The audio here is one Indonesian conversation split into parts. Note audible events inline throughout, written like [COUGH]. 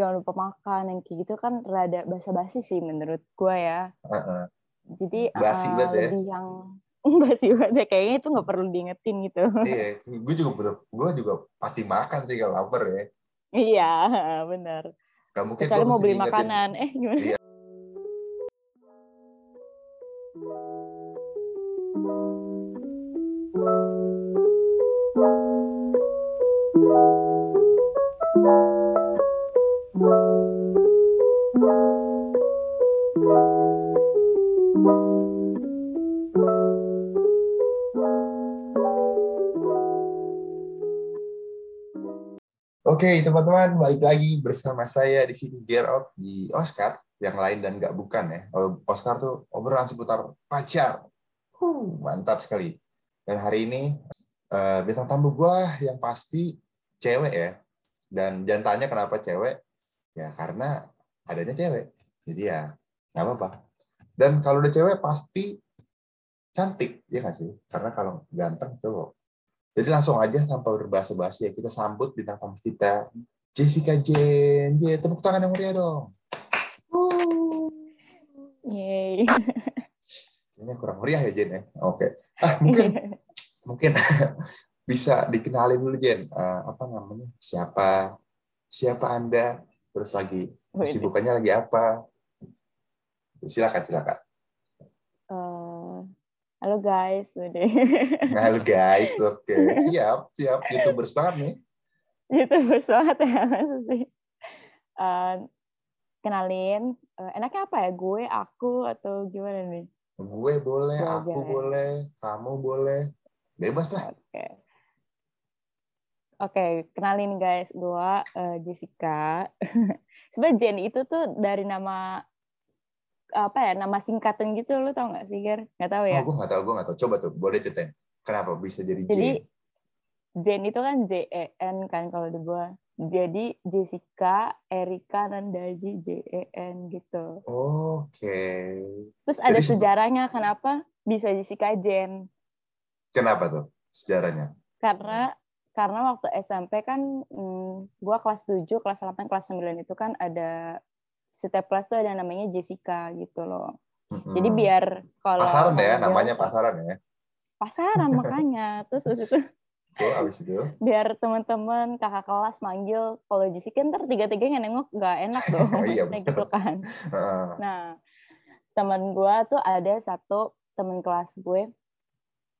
jangan lupa makan yang kayak gitu kan rada basa-basi sih menurut gue ya Heeh. jadi Basi eh, banget ya. yang [LAUGHS] basi banget ya. kayaknya itu nggak perlu diingetin gitu iya gue juga butuh gue juga pasti makan sih kalau lapar ya iya [LAUGHS] benar Gak mungkin kecuali mau beli diingetin. makanan eh gimana Iya. Oke, teman-teman, balik lagi bersama saya di sini Gear Out di Oscar, yang lain dan nggak bukan ya. Kalau Oscar tuh obrolan seputar pacar. Huh, mantap sekali. Dan hari ini eh, bintang tamu gua yang pasti cewek ya. Dan jangan tanya kenapa cewek, ya karena adanya cewek. Jadi ya nggak apa-apa. Dan kalau udah cewek pasti cantik, ya nggak sih? Karena kalau ganteng cowok. Jadi langsung aja tanpa berbahasa basi ya kita sambut bintang tamu kita Jessica Jen. Ye, tepuk tangan yang meriah dong. Yeay. [LAUGHS] Kayaknya kurang meriah ya Jen ya. Oke. Ah, mungkin [LAUGHS] mungkin [LAUGHS] bisa dikenalin dulu Jen. Eh, apa namanya? Siapa? Siapa Anda? Terus lagi kesibukannya lagi apa? Silakan, silakan. Halo guys udah halo guys. Oke, [LAUGHS] siap, siap. YouTubers banget nih. gitu banget ya maksudnya Eh, kenalin eh, enaknya apa ya gue aku atau gimana nih Gue boleh, Gue aku aja boleh, kamu boleh. Bebas lah. Oke. Oke, kenalin guys, gua eh, Jessica. [LAUGHS] Sebenarnya Jen itu tuh dari nama apa ya, nama singkatan gitu, lu tau nggak sih, Ger? Nggak tahu ya? Oh, gue nggak tahu, gue nggak tahu. Coba tuh, boleh ceritain. Kenapa bisa jadi Jadi Jane? Jen itu kan J E N kan kalau di gua. Jadi Jessica, Erika, Nandaji, J E N gitu. Oke. Terus ada Jadi sejarahnya kenapa bisa Jessica Jen. Kenapa tuh sejarahnya? karena karena waktu SMP kan hmm, gua kelas 7, kelas 8, kelas 9 itu kan ada setiap kelas tuh ada namanya Jessica gitu loh. Mm-mm. Jadi biar kalau Hmm. pasaran ya, namanya pasaran ya. pasaran makanya. [LAUGHS] Terus terus itu Tuh, abis itu. biar teman-teman kakak kelas manggil kalau Jessica ntar tiga-tiganya nengok nggak enak [LAUGHS] dong. Iya, Kayak bener. gitu kan. Nah, teman gua tuh ada satu teman kelas gue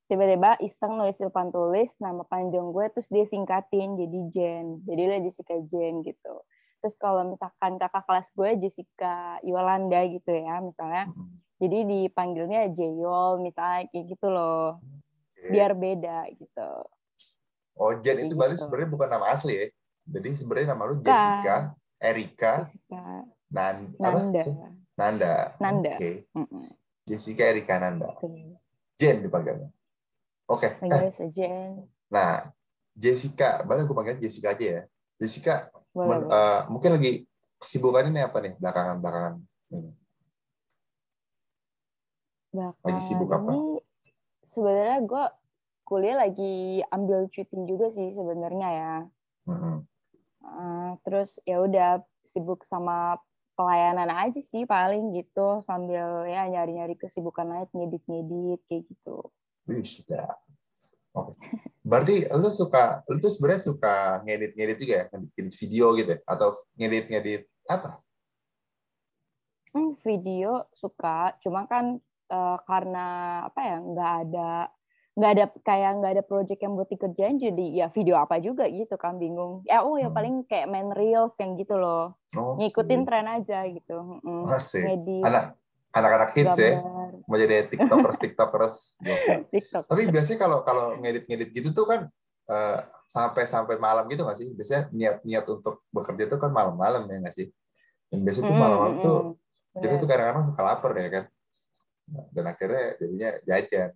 tiba-tiba iseng nulis di depan tulis nama panjang gue terus dia singkatin jadi Jen jadi dia Jessica Jen gitu terus kalau misalkan kakak kelas gue Jessica Yolanda gitu ya misalnya Mm-mm. jadi dipanggilnya Jeyol misalnya kayak gitu loh Oke. biar beda gitu Oh, Jen itu berarti Gitu. sebenarnya bukan nama asli ya. Jadi sebenarnya nama lu. Jessica, Erika, Jessica Nan, Nanda apa? Nanda. Nanda. Oke. Mm-mm. Jessica, Erika, Nanda. Oke. Jen dipanggilnya. Oke. Eh, panggilnya se Jen nah, Jessica, boleh gue panggil Jessica aja ya. Jessica, boleh, men- boleh. eh, mungkin lagi kesibukan ini apa nih belakangan-belakangan ini? Belakangan sibuk apa? ini sebenarnya gue kuliah lagi ambil cuti juga sih sebenarnya ya. Mm-mm. Eh, terus ya udah sibuk sama pelayanan aja sih paling gitu sambil ya nyari-nyari kesibukan lain ngedit-ngedit kayak gitu. Wih, sudah. Oke. Berarti lu suka, lu tuh sebenarnya suka ngedit-ngedit juga ya? Ngedit video gitu ya? Atau ngedit-ngedit apa? Hmm, video suka, cuma kan eh, karena apa ya nggak ada nggak ada kayak nggak ada project yang buat dikerjain jadi ya video apa juga gitu kan bingung ya oh ya Hmm. paling kayak main reels yang gitu loh Oh, ngikutin tren aja gitu ngedit Anak, anak-anak hits ya? Mau jadi tiktokers, tiktokers. [LAUGHS] TikTok Tapi biasanya kalau kalau ngedit-ngedit gitu tuh kan eh, sampai sampai malam gitu nggak sih? Biasanya niat-niat untuk bekerja tuh kan malam-malam ya nggak sih? Dan biasanya tuh Mm, malam-malam mm, tuh mm. kita tuh kadang-kadang suka lapar ya kan dan akhirnya jadinya jajan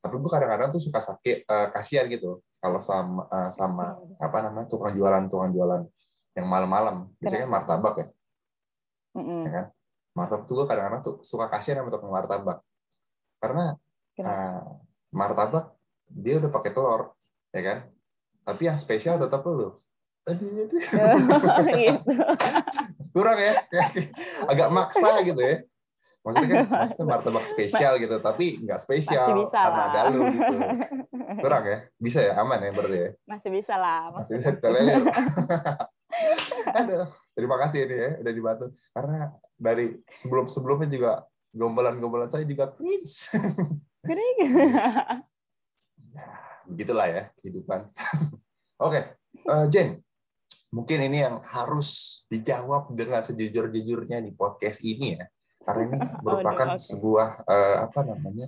tapi gue kadang-kadang tuh suka sakit eh, kasihan gitu kalau sama eh, sama apa namanya tukang jualan tukang jualan yang malam-malam biasanya kan martabak ya Mm-mm. ya kan martabak tuh gue kadang-kadang tuh suka kasihan sama tukang martabak. Karena eh, martabak dia udah pakai telur ya kan? Tapi yang spesial tetap lu. Itu gitu. [LAUGHS] kurang ya agak maksa gitu ya. Maksudnya kan maksudnya martabak spesial gitu tapi nggak spesial Masih bisa karena ada lu gitu. Kurang ya? Bisa ya? Aman ya berarti ya? Masih bisa lah. masih bisa tolerir [LAUGHS] aduh. Terima kasih ini ya udah dibantu. Karena dari sebelum sebelumnya juga gombalan-gombalan saya juga cringe Gini. [LAUGHS] ya begitulah ya kehidupan. [LAUGHS] Oke eh, Jen mungkin ini yang harus dijawab dengan sejujur-jujurnya di podcast ini ya. Karena ini [LAUGHS] merupakan oke. sebuah eh, apa namanya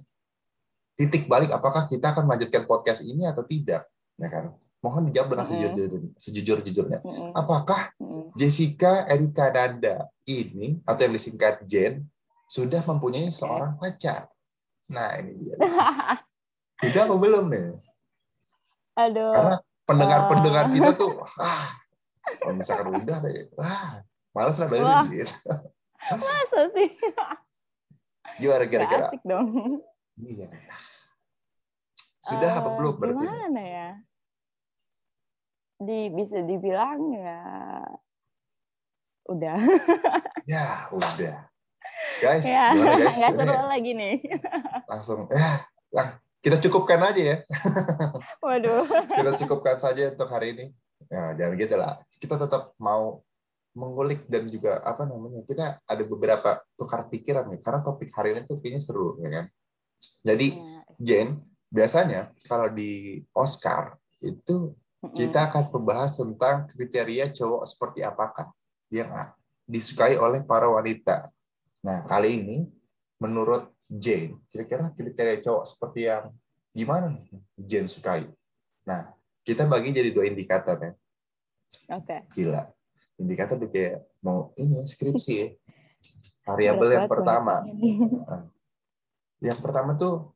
titik balik apakah kita akan melanjutkan podcast ini atau tidak ya kan mohon dijawab dengan Mm-mm. sejujur sejujur-jujurnya Mm-mm. apakah Mm-mm. Jessica Erika Nanda ini atau yang disingkat Jen sudah mempunyai seorang pacar nah ini dia [LAUGHS] sudah apa belum nih Aduh. karena pendengar-pendengar Eh. kita tuh [LAUGHS] ah kalau misalkan udah deh wah malas lah Wah. gitu Masa sih? gimana kira-kira asik dong. iya sudah apa Eh, belum berarti Gimana ya? Di, bisa dibilang ya udah. [LAUGHS] ya udah guys ya, guys Ini seru lagi nih. [LAUGHS] langsung ya lah, kita cukupkan aja ya [LAUGHS] Waduh. kita cukupkan saja untuk hari ini ya jangan gitu lah kita tetap mau mengulik dan juga apa namanya kita ada beberapa tukar pikiran nih karena topik hari ini tuh kayaknya seru ya kan jadi Ya, Jen biasanya kalau di Oscar itu. Kita akan membahas tentang kriteria cowok seperti apakah yang disukai oleh para wanita. Nah, kali ini menurut Jane, kira-kira kriteria cowok seperti yang gimana nih Jane sukai? Nah, kita bagi jadi dua indikator ya. Oke. Gila. Indikator tuh kayak mau ini skripsi ya. [LAUGHS] Variabel yang pertama. [LAUGHS] Yang pertama tuh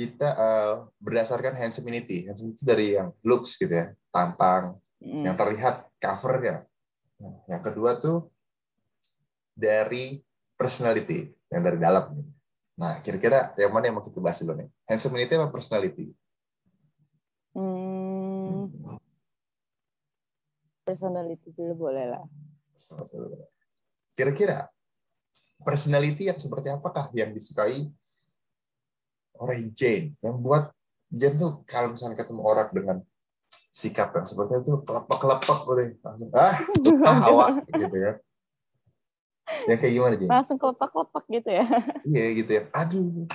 kita eh, berdasarkan handsomeity. Handsomeity dari yang looks gitu ya, tampang, Mm. yang terlihat covernya. Nah, Yang kedua tuh dari personality, yang dari dalam. Nah, kira-kira yang mana yang mau kita bahas dulu nih? Handsomeity apa personality? Hmm, personality dulu boleh lah. Kira-kira personality yang seperti apakah yang disukai oleh Jane? Yang buat Jane tuh kalau misalnya ketemu orang dengan sikap yang seperti itu kelepek-kelepek udah langsung ah suka hawa gitu ya. Yang kayak gimana Jane? Langsung kelepak-kelepak gitu ya. Iya gitu ya. Aduh,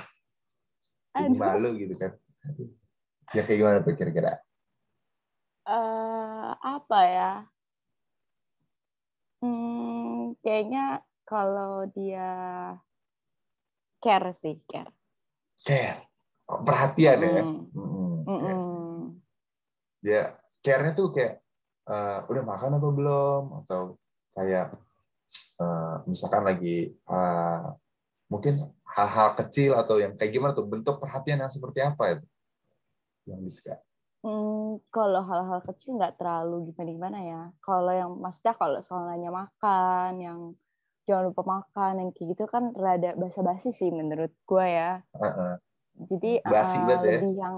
Aduh. malu gitu kan. Aduh. Ya kayak gimana tuh kira-kira? eh apa ya? Hmm, kayaknya kalau dia care sih, care. Care. Oh, Perhatian ya. Mm, Mm-mm. mm, mm. Dia care-nya tuh kayak eh, udah makan apa belum atau kayak eh, misalkan lagi eh, mungkin hal-hal kecil atau yang kayak gimana tuh bentuk perhatian yang seperti apa itu yang disuka? Hmm, kalau hal-hal kecil nggak terlalu gimana-gimana ya. Kalau yang maksudnya kalau soal nanya makan, yang jangan lupa makan, yang kayak gitu kan rada basa-basi sih menurut gue ya. Heeh. Jadi Basi eh, banget ya. yang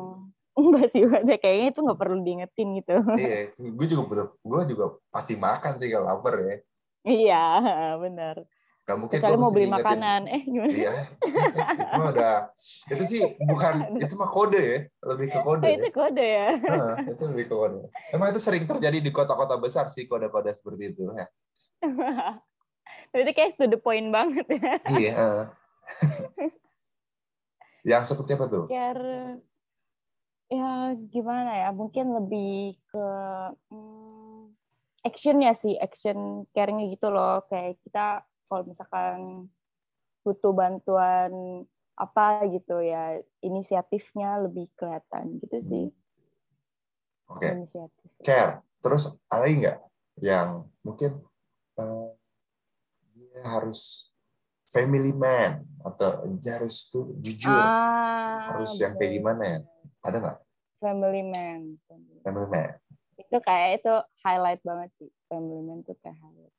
[LAUGHS] basi banget ya. kayaknya itu nggak perlu diingetin gitu. Iya, gue juga betul. Gue juga pasti makan sih kalau lapar ya. Iya, [LAUGHS] benar. Gak mungkin Kecuali mau beli diingetin. makanan. Eh gimana? Iya. itu udah itu sih bukan itu mah kode ya, lebih ke kode. Eh, Ya. itu kode ya. Heeh, itu lebih ke kode. Emang itu sering terjadi di kota-kota besar sih kode-kode seperti itu ya. [LAUGHS] Itu kayak to the point banget ya. Iya. heeh. Yang seperti apa tuh? care ya gimana ya mungkin lebih ke hmm, actionnya sih action care-nya gitu loh kayak kita kalau misalkan butuh bantuan apa gitu ya inisiatifnya lebih kelihatan gitu sih Oke, inisiatif care. Terus ada nggak yang mungkin eh, dia harus family man atau harus tuh jujur, ah harus yang kayak gimana ya? Ada nggak family man family man? itu kayak itu highlight banget sih family man tuh kayak highlight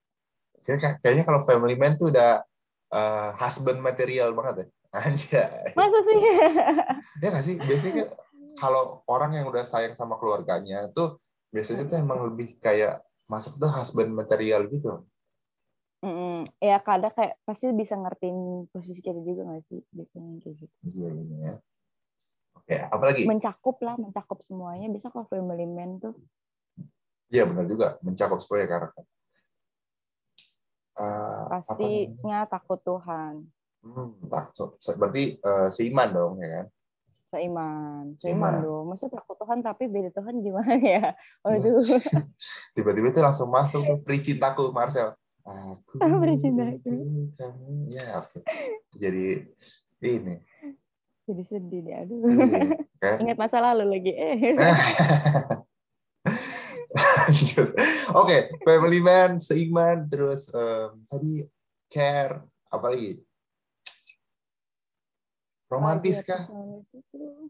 Kayak- Kayaknya kalau family man tuh udah eh, husband material banget ya. [LAUGHS] Anjay. masa sih [LAUGHS] Ya nggak sih? Biasanya kan kalau orang yang udah sayang sama keluarganya tuh biasanya tuh emang lebih kayak masuk tuh husband material gitu. Mm-mm. ya kadang kayak pasti bisa ngertiin posisi kita juga nggak sih biasanya kayak gitu Iya, iya ya. Oke, apalagi? mencakup lah mencakup semuanya bisa kalau family man tuh Iya benar juga, mencakup semuanya karakter. Namanya? pastinya takut Tuhan Hmm, takut. Berarti eh, seiman dong, ya kan? seiman Seiman. seiman dong masa takut Tuhan tapi beda Tuhan gimana ya [LAUGHS] waduh Tiba-tiba itu langsung masuk peri cintaku, Marcel. Aku Peri cintaku. butuh kamu. Ya, oke. Jadi ini. jadi sedih deh aduh Iya, kan? [LAUGHS] ingat masa lalu lagi eh Lanjut. Oke, family man, seiman, terus em, tadi care, apa lagi? Romantis kah?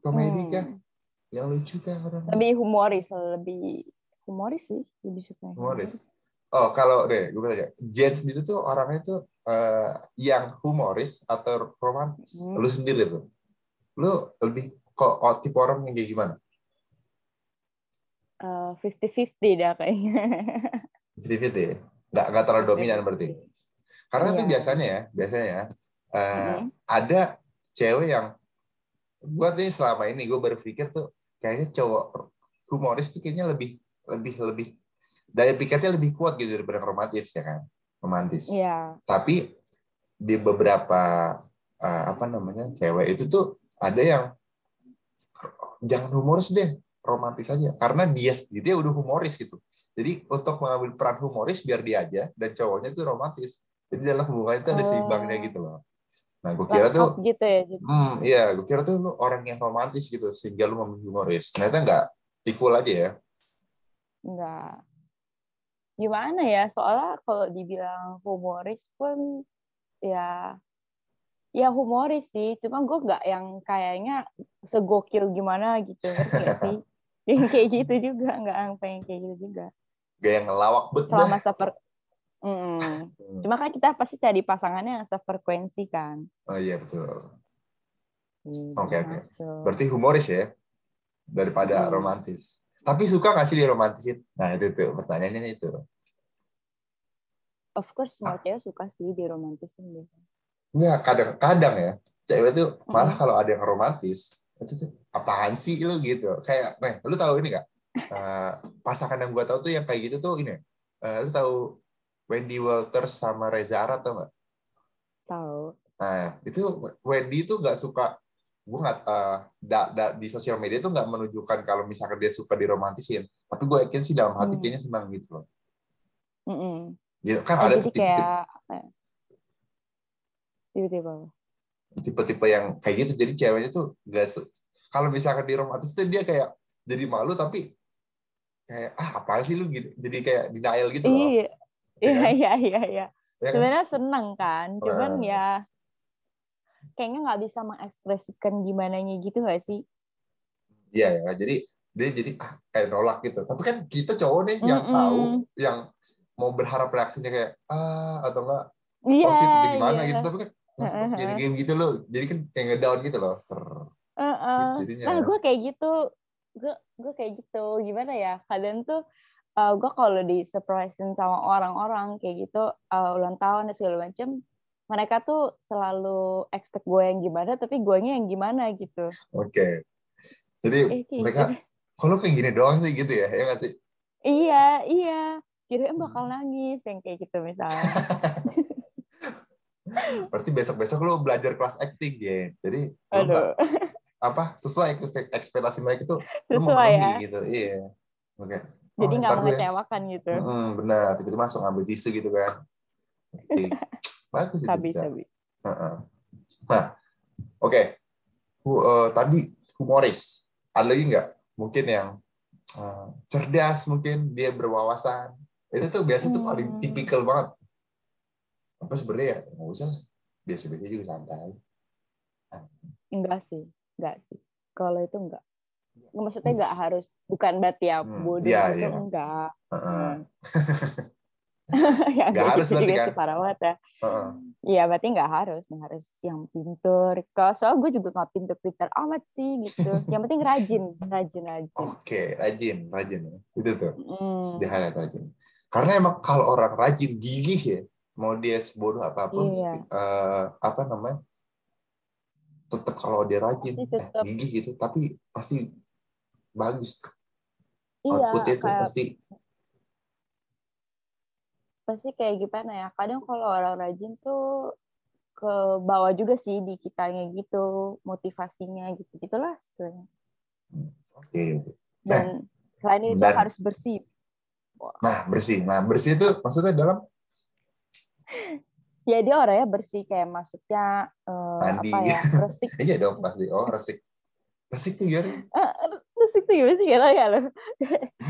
Komedi kah? Hmm. Yang lucu kah? orang? lebih humoris lebih humoris sih lebih suka Humoris. Oh, kalau deh, gue tanya, Jen sendiri tuh orangnya tuh eh, yang humoris atau romantis? Hmm. Lu sendiri tuh, lu lebih kok oh, tipe orang yang kayak gimana? fifty fifty dah kayaknya Fifty-fifty ya? Nggak, nggak terlalu dominan berarti? Karena tuh Iya. biasanya ya, biasanya ya, eh, Mhm. ada cewek yang buat nih selama ini gue berpikir tuh kayaknya cowok humoris tuh kayaknya lebih lebih lebih daya pikirnya lebih kuat gitu daripada romantis ya kan romantis Iya, tapi di beberapa eh, apa namanya cewek itu tuh ada yang jangan humoris deh romantis aja karena dia sendiri udah humoris gitu jadi untuk mengambil peran humoris biar dia aja dan cowoknya tuh romantis jadi dalam hubungan itu ada Oh. seimbangnya gitu loh nah gue kira tuh gitu ya. Jadi, Hmm, iya, gue kira tuh lu orang yang romantis gitu, sehingga lu memilih humoris. Ternyata enggak, tikul aja ya. Enggak. Gimana ya? Soalnya kalau dibilang humoris pun ya ya humoris sih. Cuma gue nggak yang kayaknya segokil gimana gitu. Ngerti sih? [LAUGHS] Yang kayak gitu juga. Nggak yang pengen kayak gitu juga. Gak yang ngelawak bet dah. Selama seper... Mm. Cuma kan kita pasti cari pasangannya yang sefrekuensi kan. Oh iya betul. Hmm, Oke, oke. masuk. Berarti humoris ya, daripada Hmm. romantis. Tapi suka nggak sih diromantisin? Nah itu tuh pertanyaannya itu. Of course Ah. semua cewek suka sih diromantisin gitu. Enggak, kadang-kadang ya, cewek tuh malah Hmm. kalau ada yang romantis, itu apaan sih lu gitu. Kayak, nih, lu tahu ini nggak? Eh, pasangan yang gua tahu tuh yang kayak gitu tuh ini. eh, lu tahu Wendy Walters sama Reza Arab tau nggak? Tahu. Nah, itu Wendy tuh nggak suka, gue nggak eh, da- da- di sosial media tuh nggak menunjukkan kalau misalkan dia suka diromantisin. Tapi gue yakin sih dalam hati Hmm. kayaknya senang gitu loh. Mm-mm. Gitu. Kan Oh, ada tipe-tipe, apa ya? tiba-tiba tipe-tipe yang kayak gitu. Jadi ceweknya tuh nggak su- kalau misalkan diromantis tuh dia kayak jadi malu tapi kayak ah apaan sih lu gitu. Jadi kayak denial gitu loh. iya Ya iya kan? iya iya iya Ya kan? sebenarnya seneng kan cuman Nah. ya kayaknya nggak bisa mengekspresikan gimana gitu nggak sih Iya ya. Jadi dia jadi ah, kayak nolak gitu. Tapi kan kita cowok nih yang Mm-mm. tahu, yang mau berharap reaksinya kayak ah atau enggak so sweet atau gimana iya. gitu tapi kan Heeh. jadi game gitu loh jadi kan kayak ngedown gitu loh ser Heeh. jadinya nah gue kayak gitu gue gue kayak gitu gimana ya kadang tuh uh, gue kalau di surprisein sama orang-orang kayak gitu uh, ulang tahun dan segala macem mereka tuh selalu expect gue yang gimana tapi guanya yang gimana gitu. Oke. Jadi Eh, mereka kalau kayak gini doang sih? gitu ya ya sih? Iya iya. Kirain Hmm. bakal nangis yang kayak gitu misalnya. [LAUGHS] Berarti besok besok lo belajar kelas acting ya jadi aduh. [LAUGHS] apa sesuai ekspek- ekspektasi mereka itu sesuai ya. gitu iya. Oke. Jadi Oh, nggak gue- mengecewakan gitu. Mm-mm, benar. Tiba-tiba langsung ambil tisu gitu kan [LAUGHS] Bagus itu sabi bisa sabi Heeh. Nah, oke. Hu- eh, tadi humoris. Ada lagi nggak? Mungkin yang eh, cerdas, mungkin dia berwawasan. Itu tuh biasa tuh paling Hmm. tipikal banget. Apa sebenarnya ya? Nggak usah. Biasa-biasa juga santai. enggak sih enggak sih kalau itu enggak maksudnya enggak harus bukan berarti ya Hmm, bodoh iya, gitu iya. enggak Heeh. Hmm. [LAUGHS] [LAUGHS] ya, Nggak harus berarti juga kan? sih, parah banget ya. Iya, berarti nggak harus, nggak harus yang pinter. Kalau soal gue juga nggak pinter-pinter amat sih gitu. Yang penting rajin, rajin, rajin. Oke, rajin, rajin ya. Itu tuh. Mm. highlight rajin. Karena emang kalau orang rajin gigih ya, mau dia sebodoh apa pun, Iya. eh, apa namanya, tetap kalau dia rajin, eh, gigih gitu, tapi pasti bagus. Iya, Outputnya kayak pasti pasti kayak gimana ya? Kadang kalau orang rajin tuh ke bawah juga sih di kitanya gitu, motivasinya gitu gitulah oke. oke. Dan selain itu dan- harus bersih. Nah bersih, nah bersih itu maksudnya dalam [LAUGHS] Ya dia orangnya bersih kayak maksudnya eh, Mandi. apa ya? [LAUGHS] Resik. iya dong pasti. Oh resik, resik tuh gimana? Eh, resik tuh gimana sih tahu ya lo?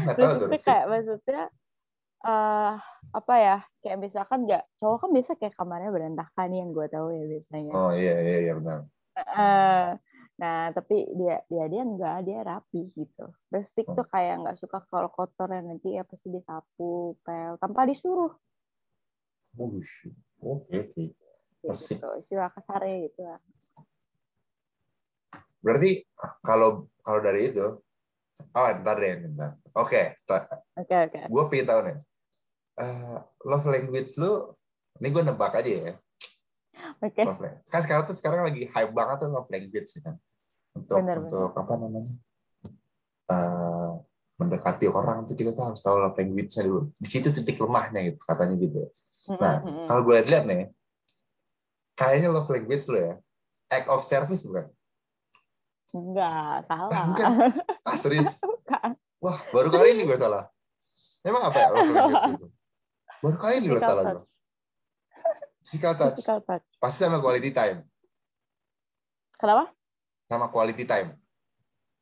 Resik tuh kayak maksudnya eh apa ya? Kayak misalkan nggak cowok kan biasa kayak kamarnya berantakan yang gue tahu ya biasanya. Oh iya iya iya benar. Eh, nah tapi dia dia dia enggak dia rapi gitu resik tuh kayak nggak suka kalau kotor ya nanti ya pasti disapu pel tanpa disuruh Wush. Oke oke. Resik. gitu istilah kasarnya gitu lah Berarti kalau kalau dari itu, oh ntar deh ntar. Oke, oke oke gue pengen tahu nih eh, love language lu ini gue nebak aja ya. Oke. Love language. kan sekarang tuh sekarang lagi hype banget tuh love language ya kan. Untuk Benar, untuk apa namanya? Eh, mendekati orang tuh kita tuh harus tahu love language-nya dulu. Di situ titik lemahnya gitu katanya gitu. Nah mm-mm. kalau gue lihat nih kayaknya love language lu ya act of service bukan? Enggak salah. Ah, bukan. ah serius? [LAUGHS] Bukan. wah baru kali ini gue salah. Emang apa ya love language itu baru kali ini Physical salah [LAUGHS] gue physical touch. Physical touch. pasti sama quality time. Kenapa? Sama quality time.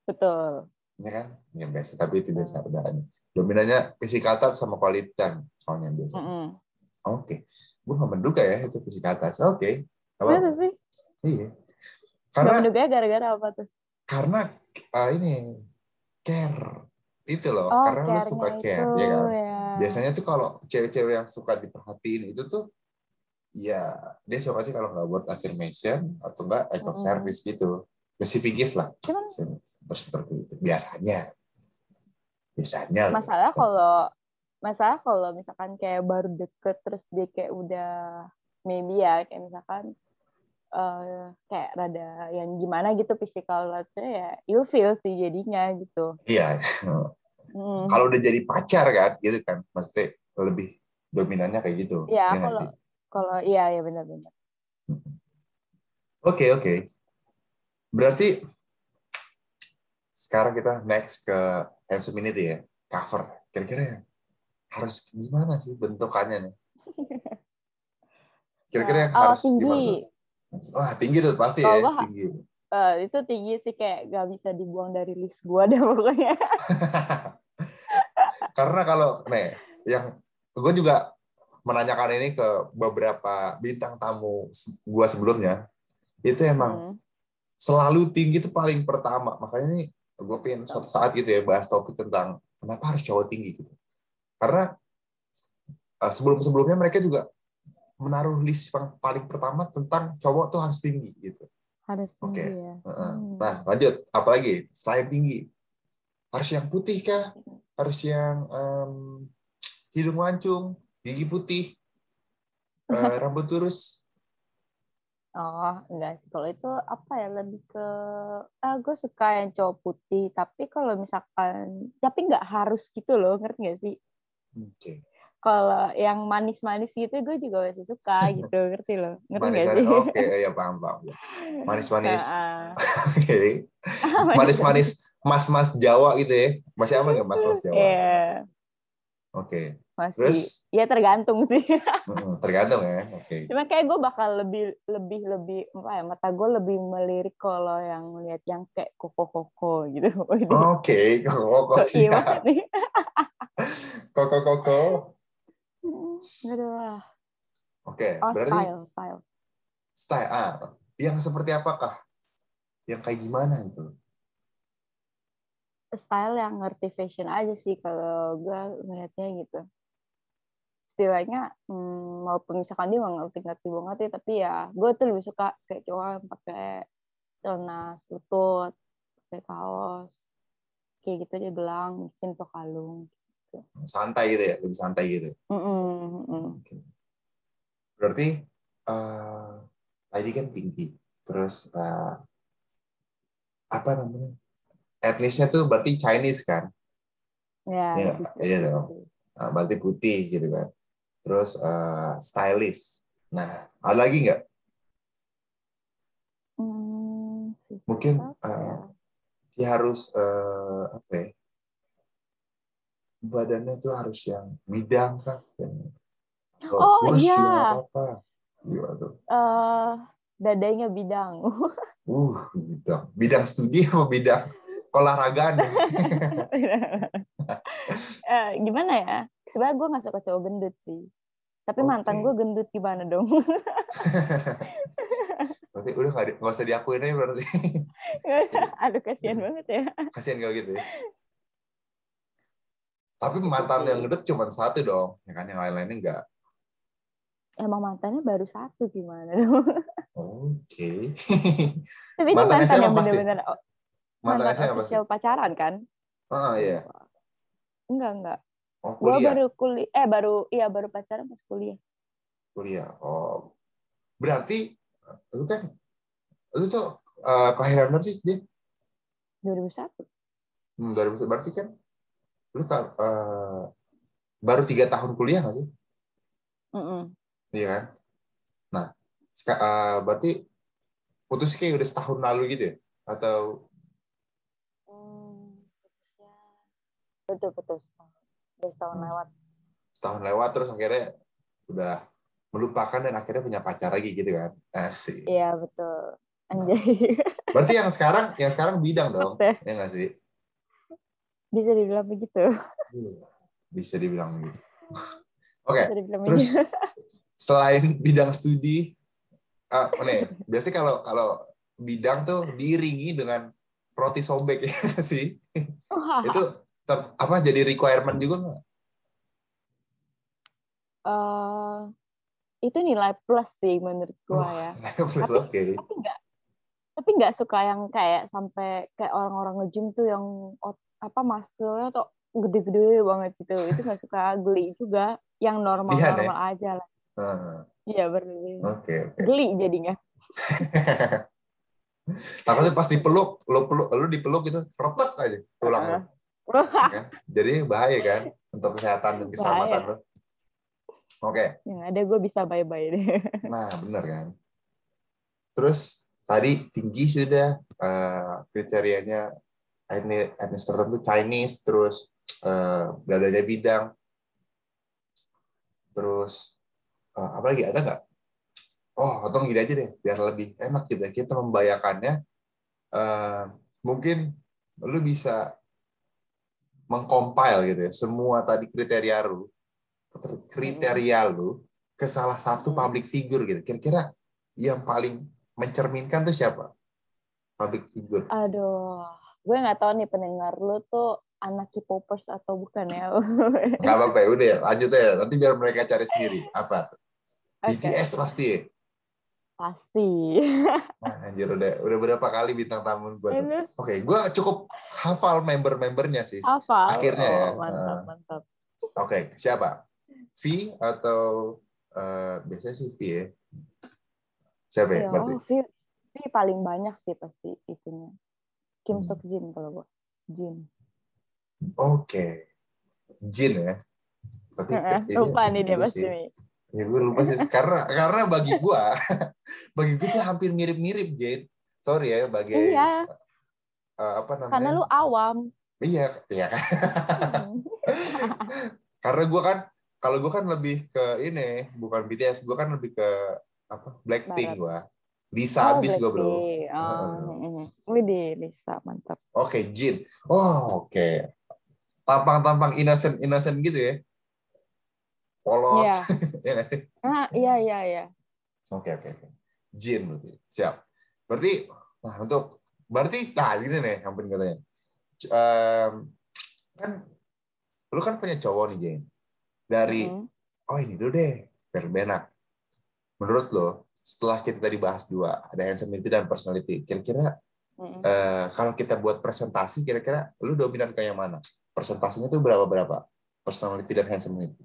Betul. Ya kan? Ya biasa. Tapi itu biasa perbedaannya dominannya physical touch sama quality time. Soalnya biasa. Mm-mm. oke. Gue nggak menduga ya itu physical touch. Oke. Masa apa-apa. sih. Iya. Karena menduga ya gara-gara apa tuh? Karena uh, ini care itu loh oh karena lu suka care itu ya kan? ya. Biasanya tuh kalau cewek-cewek yang suka diperhatiin itu tuh ya dia suka aja kalau nggak buat affirmation atau enggak act of Mm-mm. service gitu. Specific gift lah cuman terus seperti itu. Biasanya. Biasanya masalah kalau masalah kalau misalkan kayak baru deket terus dia kayak udah maybe ya kayak misalkan eh kayak rada yang gimana gitu physical touch-nya ya ilfeel sih jadinya gitu. iya Hmm. kalau udah jadi pacar kan gitu kan maksudnya lebih dominannya kayak gitu Iya, nggak kalau kalau iya ya benar-benar. oke oke berarti sekarang kita next ke handsome ini ya cover kira-kira harus gimana sih bentukannya nih [LAUGHS] kira-kira yang oh, harus tinggi. gimana? Wah tinggi tuh pasti Kalau ya tinggi Eh, itu tinggi sih kayak gak bisa dibuang dari list gua dah [LAUGHS] pokoknya. [LAUGHS] karena kalau nih yang gue juga menanyakan ini ke beberapa bintang tamu gua sebelumnya itu emang Hmm. selalu tinggi itu paling pertama makanya ini gue pengen suatu saat gitu ya bahas topik tentang kenapa harus cowok tinggi gitu karena sebelum sebelumnya mereka juga menaruh list yang paling pertama tentang cowok tuh harus tinggi gitu Harus tinggi Oke. ya. Hmm. nah lanjut apalagi selain tinggi harus yang putih kah harus yang em, hidung mancung gigi putih [LAUGHS] eh, rambut lurus Oh, enggak sih. Kalau itu apa ya lebih ke ah gue suka yang cowok putih, tapi kalau misalkan tapi nggak harus gitu loh, ngerti nggak sih? oke Kalau yang manis-manis gitu gue juga masih suka [LAUGHS] gitu, ngerti loh. Ngerti manis nggak sih? oke ya paham paham manis manis Heeh. [LAUGHS] oke [LAUGHS] manis manis mas mas Jawa gitu ya masih aman nggak mas mas Jawa Iya, oke masih. terus Ya tergantung sih. mm, tergantung ya oke Cuma kayak gue bakal lebih lebih lebih apa ya mata gue lebih melirik kalau yang lihat yang kayak koko koko gitu. oke koko Kok iya nih. koko koko Aduh. oke Oh, berarti style, style. style ah yang seperti apakah yang kayak gimana gitu Style yang ngerti fashion aja sih kalau gue ngeliatnya gitu. istilahnya hmm, walaupun misalkan dia nggak ngerti-ngerti banget ya tapi ya gue tuh lebih suka kayak cowok yang pakai celana lutut pakai kaos kayak gitu aja gelang mungkin atau kalung gitu. santai gitu ya lebih santai gitu. Mm -mm, mm -mm. Berarti eh tadi kan tinggi. Terus eh, apa namanya? Etnisnya tuh berarti Chinese kan? Ya Iya, gitu. iya dong. Nah, berarti putih gitu kan. Terus eh, stylish. Nah ada lagi nggak? Hmm, sisa Mungkin, ya? dia harus eh, apa ya badannya tuh harus yang bidang kan yang Oh, kurus iya. apa-apa Gimana tuh? Eh, dadanya bidang [LAUGHS] Uh, bidang. Bidang studi apa bidang olahragaan? [LAUGHS] Eh, gimana ya sebenarnya gue nggak suka cowok gendut sih tapi mantan Oke. gue gendut gimana dong [LAUGHS] berarti udah nggak nggak usah diakuin aja berarti. aduh kasihan banget ya Kasihan kalau gitu ya. Tapi mantan yang gendut cuma satu dong, ya kan yang lain-lainnya enggak. emang mantannya baru satu gimana dong Oke. [LAUGHS] tapi ini Mantan mantan SMA yang pasti? oh, Mantan mantan saya official pacaran kan Ah iya. enggak enggak Oh kuliah. baru kuliah eh baru iya baru pacaran pas kuliah Kuliah. Oh. Berarti lu kan lu tuh eh, kelahiran berapa sih dia? 2001 Hmm, 2000 berarti kan lu kan eh, baru tiga tahun kuliah nggak sih? Mm-mm. Iya kan? Nah, eh, berarti putus kayak udah setahun lalu gitu ya? Atau Hmm, putusnya betul betul setahun udah setahun Hmm. lewat setahun lewat terus akhirnya udah melupakan dan akhirnya punya pacar lagi gitu kan? Asik. iya betul anjay Berarti yang sekarang yang sekarang bidang dong, Oke. ya nggak sih? Bisa dibilang begitu Bisa dibilang gitu. [LAUGHS] Oke, dibilang terus begitu [LAUGHS] selain bidang studi, ah, nih, biasanya kalau kalau bidang tuh diiringi dengan roti sobek [LAUGHS] ya sih? Itu ter- apa jadi requirement juga nggak? eh, itu nilai plus sih menurut gua ya Plus, Tapi- Oke. tapi nggak tapi nggak suka yang kayak sampai kayak orang-orang nge-gym tuh yang ot- apa muscle-nya tuh gede-gede banget gitu. Itu nggak suka geli juga. Yang normal-normal aja lah. Ah, iya berlebih Oke, oke. geli jadinya. [LAUGHS] Takutnya pas dipeluk, lo peluk, lo dipeluk gitu, retek aja tulang lo. ya kan? Jadi bahaya kan untuk kesehatan dan keselamatan lo. Oke, yang ada gue bisa bye-bye deh. [LAUGHS] Nah benar kan. Terus tadi tinggi sudah eh, kriterianya etnis, tertentu Chinese, terus eh, dadanya bidang, terus eh, apa lagi ada nggak? Oh, atau gini aja deh, biar lebih enak gitu. ya. Kita membayangkannya, eh, mungkin lu bisa mengcompile gitu ya, semua tadi kriteria lu, kriteria lu ke salah satu Hmm. public figure gitu. Kira-kira yang paling mencerminkan tuh siapa? Public figure. aduh gue nggak tahu nih pendengar lu tuh anak K-popers atau bukan ya [LAUGHS] Nggak apa-apa ya, udah ya, lanjut ya. Nanti biar mereka cari sendiri. Apa? Oke, BTS pasti ya? pasti [LAUGHS] Nah, anjir udah udah berapa kali bintang tamu gue Oke, gue cukup hafal member-membernya sih. hafal Akhirnya ya. Oh, mantap Ah. mantap Oke, siapa? V atau eh, biasanya sih V ya? Siapa ya? Ya, Berarti? oh, Vi, Vi paling banyak sih pasti itunya. Kim Hmm. Sok Jin kalau gua. Jin. Oke. Jin ya. Tapi ini Lupa nih dia pasti sih. nih. Ya gue lupa sih [LAUGHS] karena karena bagi gua [LAUGHS] bagi gue tuh hampir mirip-mirip Jin. Sorry ya bagi Iya, eh, apa namanya? karena lu awam. Iya, iya kan. Hmm. [LAUGHS] Karena gua kan kalau gua kan lebih ke ini, bukan BTS, gua kan lebih ke apa? Blackpink Barat. Lisa Oh, abis gua, Bro. Oh, mm. Widih, Lisa, mantap. Oke, Jin. Oh, oke. Tampang-tampang innocent innocent gitu ya. Polos. Iya. [LAUGHS] ya? Ah, iya, iya, iya. Oke, oke, oke. Jin berarti. Siap. Berarti nah untuk berarti nah gini nih yang penting katanya. Em, kan lu kan punya cowok nih, Jin. Dari Mm. oh ini dulu deh, biar lebih enak. Menurut lo, setelah kita tadi bahas dua, ada handsomeity dan personality, kira-kira Mm-mm. eh, kalau kita buat presentasi, kira-kira lu dominan ke yang mana? Presentasinya tuh berapa-berapa? Personality dan handsomeity.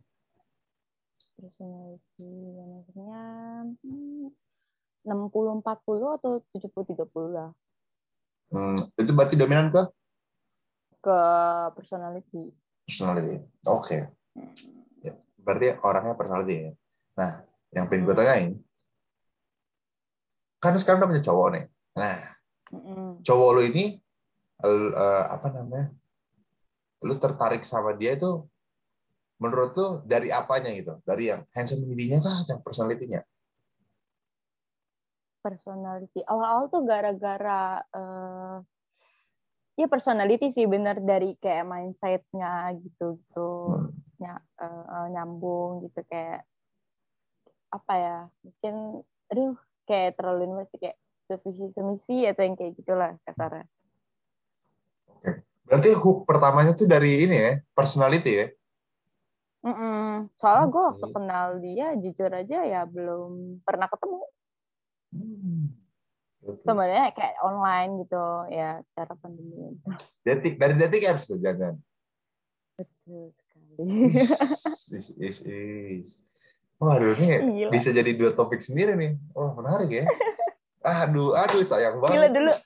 personality manajernya hmm, 60 40 atau 70 30 lah Hmm, itu berarti dominan ke ke personality. personality. Oke. Hmm. Ya, Berarti orangnya personality ya. Nah, yang pengen gue tanyain, kan sekarang udah punya cowok nih. Nah, cowok lu ini eh, apa namanya? Lu tertarik sama dia itu menurut lu dari apanya gitu? Dari yang handsome nya kah, yang personality-nya? Personality. Awal-awal tuh gara-gara eh ya personality sih bener dari kayak mindset-nya gitu gitu Hmm. ny- eh, eh, nyambung gitu kayak apa ya mungkin aduh kayak terlalu ini masih kayak sevisi semisi atau yang kayak gitulah kasarnya Berarti hook pertamanya tuh dari ini ya, personality ya? Mm-mm. soalnya gue waktu Oke. kenal dia jujur aja ya belum pernah ketemu Hmm. Oke. sebenarnya kayak online gitu ya secara pandemi Dating, dari dating apps tuh, jangan. betul sekali Is, is, is. Waduh, ini Gila. bisa jadi dua topik sendiri nih. Oh, menarik ya. Aduh, aduh, sayang banget. Gila dulu. [LAUGHS]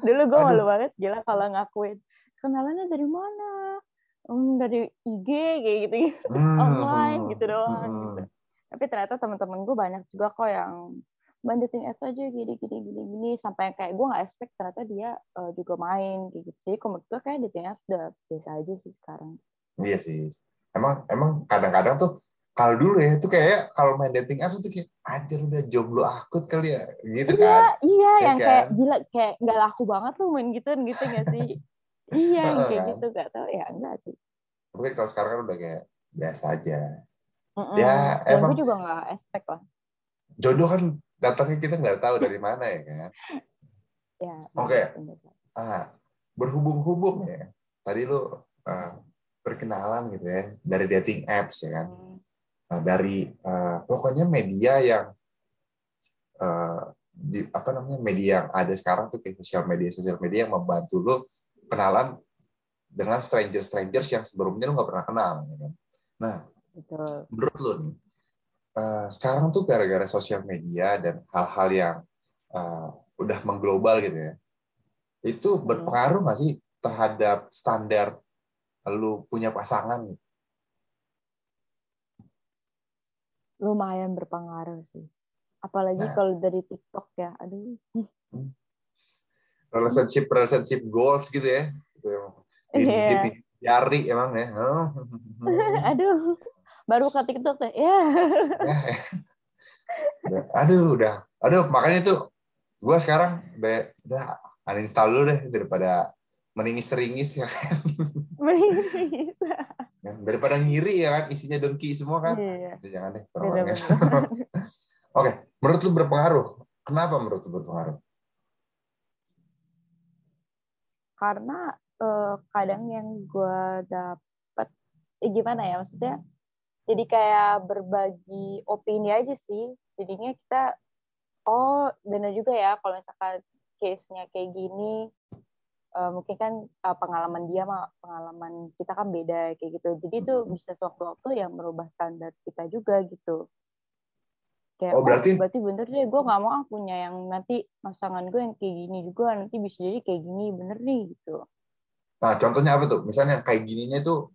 Dulu gue malu banget gila kalau ngakuin. Kenalannya dari mana? Hmm, dari IG kayak gitu, Hmm, online hmm, gitu doang. hmm. Gitu. Tapi ternyata teman-teman gue banyak juga kok yang dating apps aja gini gini gini gini sampai kayak gue nggak expect ternyata dia eh, juga main kayak gitu. Jadi menurut gue kayak dating apps udah biasa aja sih sekarang. Iya sih. Emang emang kadang-kadang tuh kalau dulu ya itu kayak kalau main dating apps tuh kayak anjir udah jomblo akut kali ya gitu Iya, kan. iya Ya yang kayak kan? gila kayak nggak laku banget tuh main gitu gitu nggak sih? iya [LAUGHS] yang kayak kan? gitu gak tau ya enggak sih. Mungkin kalau sekarang kan udah kayak biasa aja. Mm-mm. Ya, Dan emang- gue juga nggak expect lah. Jodoh kan datangnya kita nggak tahu dari mana ya kan. Ya, Oke. biasa, biasa. Ah, berhubung-hubung ya. Tadi lu ah, perkenalan gitu ya dari dating apps ya kan. Hmm. Nah, dari eh, pokoknya media yang eh, di, apa namanya media yang ada sekarang tuh kayak sosial media sosial media yang membantu lo kenalan dengan stranger strangers yang sebelumnya lo nggak pernah kenal ya kan? Nah Betul. menurut lo nih eh, sekarang tuh gara-gara sosial media dan hal-hal yang eh, udah mengglobal gitu ya itu berpengaruh nggak sih terhadap standar lu punya pasangan gitu? Lumayan berpengaruh sih. Apalagi Nah. kalau dari TikTok ya. Aduh. relationship relationship goals gitu ya gitu Iya. gitu jari emang ya Oh. [LAUGHS] Aduh. Baru ke TikTok deh. Ya. [LAUGHS] Aduh udah aduh makanya tuh gua sekarang udah, udah uninstall dulu deh daripada meningis-ringis ya [LAUGHS] kan Bisa. daripada ngiri ya kan isinya dengki semua kan Iya. Udah, jangan deh orang-orangnya. Bener-bener. [LAUGHS] oke menurut lu berpengaruh kenapa menurut lu berpengaruh Karena eh, kadang yang gue dapet, eh, gimana ya maksudnya? Jadi kayak berbagi opini aja sih. Jadinya kita, oh bener juga ya kalau misalkan case-nya kayak gini, eh, mungkin kan eh, pengalaman dia sama pengalaman kita kan beda kayak gitu. Jadi itu bisa sewaktu-waktu yang merubah standar kita juga gitu. Kayak, Oh, berarti- berarti bener deh, gue nggak mau ah punya yang nanti pasangan gue yang kayak gini juga, nanti bisa jadi kayak gini, bener nih gitu. nah contohnya apa tuh misalnya kayak gininya tuh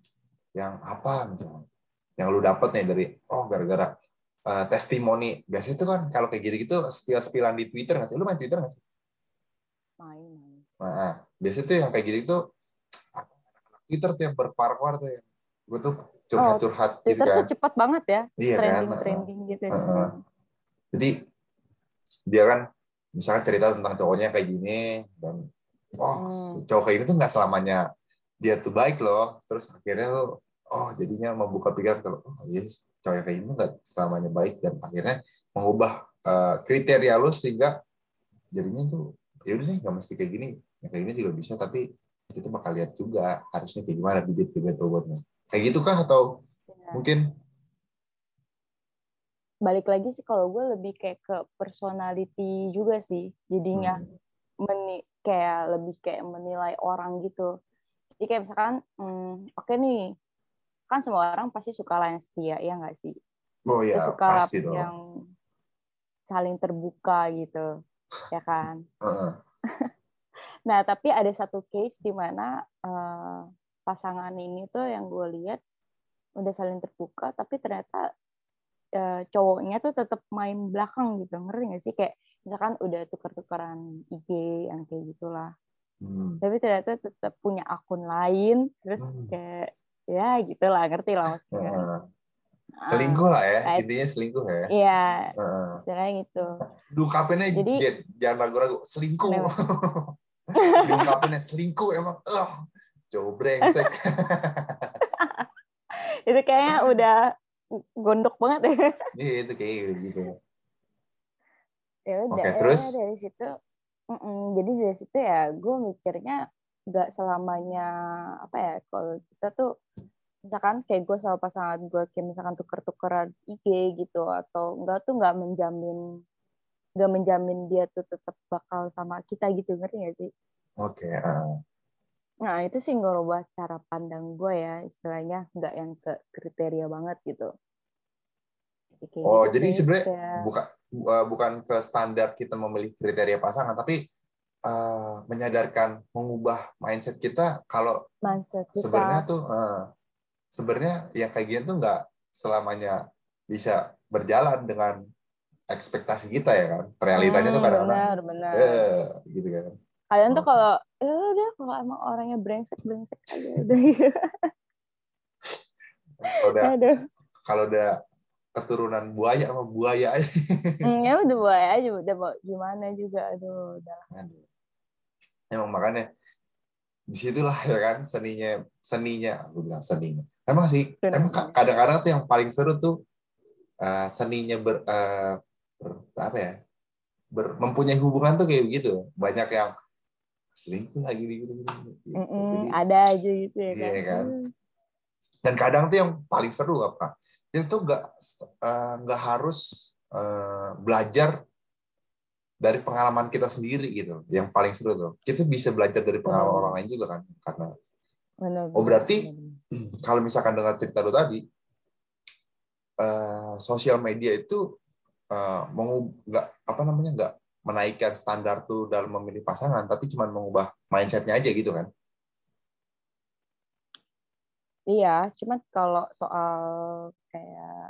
yang apa misalnya yang lu dapet nih dari oh gara-gara eh, testimoni biasanya tuh kan kalau kayak gitu-gitu spill-spillan di Twitter nggak sih lu main Twitter nggak sih Main, main. Nah, biasanya tuh yang kayak gitu tuh Twitter tuh yang berpar-par tuh yang gue tuh curhat-curhat gitu Oh, Twitter kan. tuh cepat banget ya, Iya kan. trending-trending gitu. Heeh. Jadi dia kan misalnya cerita tentang cowoknya kayak gini dan oh Hmm. cowok kayak ini tuh nggak selamanya dia tuh baik loh. Terus akhirnya lo oh jadinya membuka pikiran kalau oh yes cowok kayak ini nggak selamanya baik dan akhirnya mengubah eh, kriteria lo sehingga jadinya tuh ya udah sih nggak mesti kayak gini yang kayak gini juga bisa tapi kita bakal lihat juga harusnya kayak gimana bibit-bibit robotnya. Kayak gitu kah atau Iya. mungkin? Balik lagi sih kalau gue lebih kayak ke personality juga sih. Jadinya hmm. meni kayak lebih kayak menilai orang gitu. Jadi kayak misalkan hmm, oke okay nih kan semua orang pasti suka yang setia ya nggak sih? Oh iya suka pasti dong. yang saling terbuka gitu ya kan [LAUGHS] nah tapi ada satu case di mana uh, pasangan ini tuh yang gue lihat udah saling terbuka tapi ternyata uh, cowoknya tuh tetap main belakang gitu. Ngerti gak sih? Kayak misalkan udah tuker-tukeran IG yang kayak gitulah. Hmm. tapi ternyata tetap punya akun lain terus hmm. kayak ya gitulah ngerti lah maksudnya. Uh, selingkuh lah ya uh, intinya selingkuh ya. Iya uh. istilahnya gitu. Diungkapinnya jadi jangan ragu-ragu selingkuh [LAUGHS] diungkapinnya selingkuh emang oh, cowok brengsek [LAUGHS] itu kayaknya udah gondok banget ya. Iya itu kayak gitu. Ya udah. Okay, terus ya, dari situ, mm -mm, jadi dari situ ya gue mikirnya nggak selamanya apa ya kalau kita tuh misalkan kayak gue sama pasangan gue kayak misalkan tuker-tukeran IG gitu atau enggak tuh nggak menjamin nggak menjamin dia tuh tetap bakal sama kita gitu ngerti gak sih? Oke. Okay, uh. Nah, itu sih ngerubah cara pandang gue ya, istilahnya nggak yang ke kriteria banget gitu. Kayak oh, gitu jadi sebenarnya kayak... bukan uh, bukan ke standar kita memilih kriteria pasangan, tapi uh, menyadarkan mengubah mindset kita kalau mindset kita. sebenarnya tuh uh, sebenarnya yang kayak gini tuh nggak selamanya bisa berjalan dengan ekspektasi kita ya kan. Realitanya hmm, tuh kadang-kadang benar, benar. Eh, gitu kan kalian tuh kalau ya udah kalau emang orangnya brengsek brengsek aja udah [LAUGHS] kalau udah kalau udah keturunan buaya sama buaya aja [LAUGHS] hmm, ya udah buaya aja udah mau gimana juga aduh udah aduh. emang makanya di situlah ya kan seninya seninya aku bilang seninya emang sih Benar. emang kadang-kadang tuh yang paling seru tuh uh, seninya ber, uh, ber apa ya ber, mempunyai hubungan tuh kayak begitu banyak yang selingkuh lagi gitu, gitu. Mm -mm, Jadi, ada aja gitu ya iya kan, kan? dan kadang tuh yang paling seru apa itu nggak eh, nggak uh, harus uh, belajar dari pengalaman kita sendiri gitu yang paling seru tuh kita bisa belajar dari pengalaman hmm. orang lain juga kan karena benar, oh berarti benar. kalau misalkan dengan cerita lo tadi uh, sosial media itu uh, mau nggak apa namanya nggak menaikkan standar tuh dalam memilih pasangan, tapi cuma mengubah mindsetnya aja gitu kan? Iya, cuma kalau soal kayak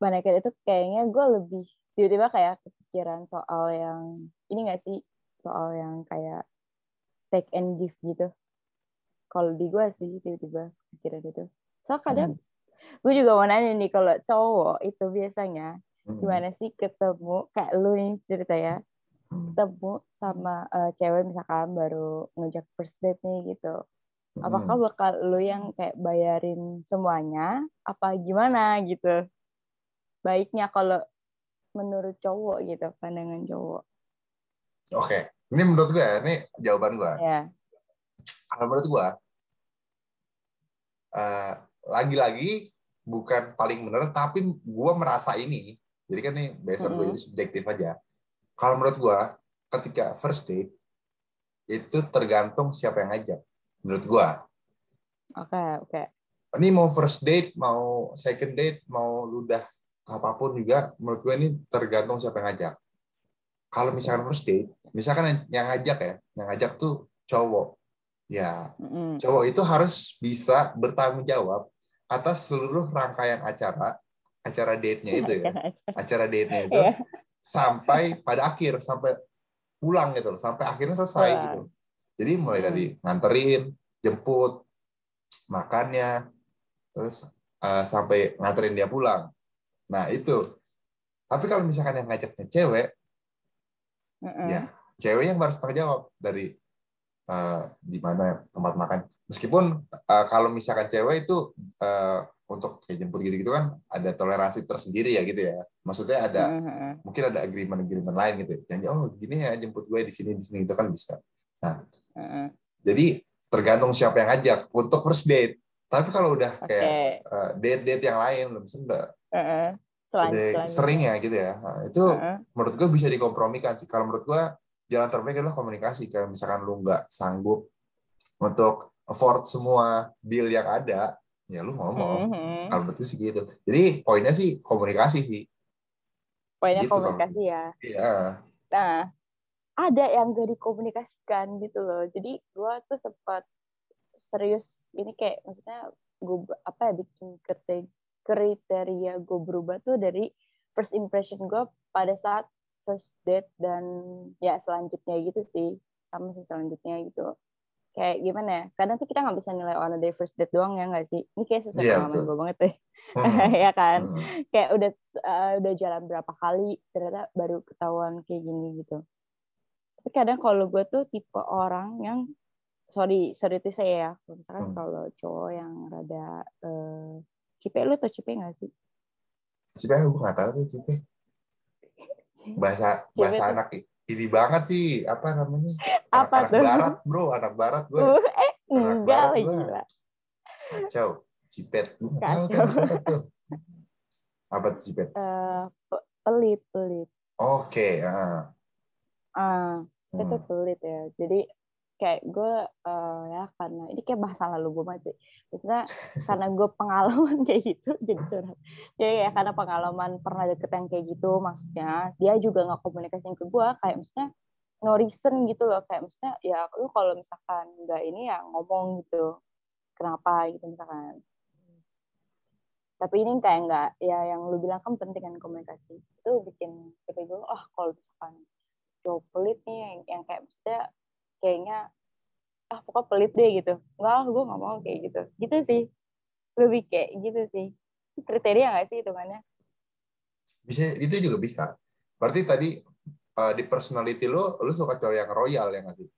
Baneket itu kayaknya gue lebih tiba-tiba kayak kepikiran soal yang ini gak sih soal yang kayak take and give gitu. Kalau di gue sih tiba-tiba pikiran itu. So kadang hmm. gue juga mau nanya nih kalau cowok itu biasanya. Gimana sih ketemu kayak lu nih cerita ya hmm. ketemu sama uh, cewek misalkan baru ngejak first date nih gitu apakah hmm. bakal lu yang kayak bayarin semuanya apa gimana gitu baiknya kalau menurut cowok gitu pandangan cowok oke okay. ini menurut gue ya ini jawaban gue ya. kalau menurut gue uh, lagi-lagi bukan paling benar tapi gue merasa ini jadi kan nih based on mm -hmm. subjektif aja. Kalau menurut gua ketika first date itu tergantung siapa yang ngajak. Menurut gua. Oke, okay, oke. Okay. Ini mau first date, mau second date, mau ludah apa pun juga menurut gua ini tergantung siapa yang ngajak. Kalau misalkan first date, misalkan yang ngajak ya, yang ngajak tuh cowok. Ya, mm -hmm. cowok itu harus bisa bertanggung jawab atas seluruh rangkaian acara acara date-nya itu ya. Acara date-nya itu yeah. sampai pada akhir sampai pulang gitu loh, sampai akhirnya selesai wow. gitu. Jadi mulai dari hmm. nganterin, jemput, makannya, terus uh, sampai nganterin dia pulang. Nah, itu. Tapi kalau misalkan yang ngajaknya cewek, uh -uh. ya cewek yang harus tanggung jawab dari uh, di mana tempat makan. Meskipun uh, kalau misalkan cewek itu uh, untuk kayak jemput gitu-gitu kan ada toleransi tersendiri ya gitu ya. Maksudnya ada uh-huh. mungkin ada agreement-agreement lain gitu. Janji oh gini ya jemput gue di sini di sini itu kan bisa. Nah, uh-huh. jadi tergantung siapa yang ngajak untuk first date. Tapi kalau udah kayak okay. uh, date-date yang lain, misalnya udah selanjutnya. sering ya gitu ya. Nah, itu Heeh. menurut gue bisa dikompromikan sih. Kalau menurut gue jalan terbaik adalah komunikasi. Kayak misalkan lu nggak sanggup untuk afford semua deal yang ada, ya lu ngomong. Mhm. Kalau menurut gue sih gitu. Jadi poinnya sih komunikasi sih. Poinnya Gitu kalau- komunikasi ya. Iya. Nah, ada yang gak dikomunikasikan gitu loh. Jadi gue tuh sempat serius ini kayak maksudnya gue apa ya bikin kriteria, kriteria gue berubah tuh dari first impression gue pada saat first date dan ya selanjutnya gitu sih sama sih selanjutnya gitu kayak gimana ya kadang tuh kita nggak bisa nilai orang dari first date doang ya nggak sih ini kayak sesuatu pengalaman betul. gue banget deh Hmm. [LAUGHS] ya kan Hmm. kayak udah uh, udah jalan berapa kali ternyata baru ketahuan kayak gini gitu tapi kadang kalau gue tuh tipe orang yang sorry sorry itu saya ya kalau misalkan Hmm. kalau cowok yang rada uh, cipe lu tau cipe gak sih Cipe gue nggak tahu tuh cipe. Bahasa bahasa tuh- anak ini banget sih apa namanya? Apa anak, tuh? anak barat bro, anak barat gue. Uh, eh Anak enggak barat lagi gua. Kacau. Cipet. Tahu Kacau. apa tuh. Cipet? [LAUGHS] Eh, pe- pelit pelit Oke. ah. ah itu Hmm. pelit ya jadi kayak gue eh, ya karena ini kayak bahasa lalu gue banget sih. Maksudnya karena gue pengalaman [LAUGHS] kayak gitu jadi curhat. Jadi ya karena pengalaman pernah deket yang kayak gitu maksudnya dia juga nggak komunikasiin ke gue kayak maksudnya no reason gitu loh. Kayak maksudnya ya lu kalau misalkan nggak ini ya ngomong gitu. Kenapa gitu misalkan. Tapi ini kayak nggak ya yang lu bilang kan penting kan komunikasi. Itu bikin kayak gue ah kalau misalkan cowok pelit nih yang, yang kayak maksudnya kayaknya ah pokoknya pelit deh gitu enggak gue nggak mau kayak gitu gitu sih lebih kayak gitu sih kriteria nggak sih hitungannya Bisa itu juga bisa. Berarti tadi eh, di personality lu, lu suka cowok yang royal ya nggak sih?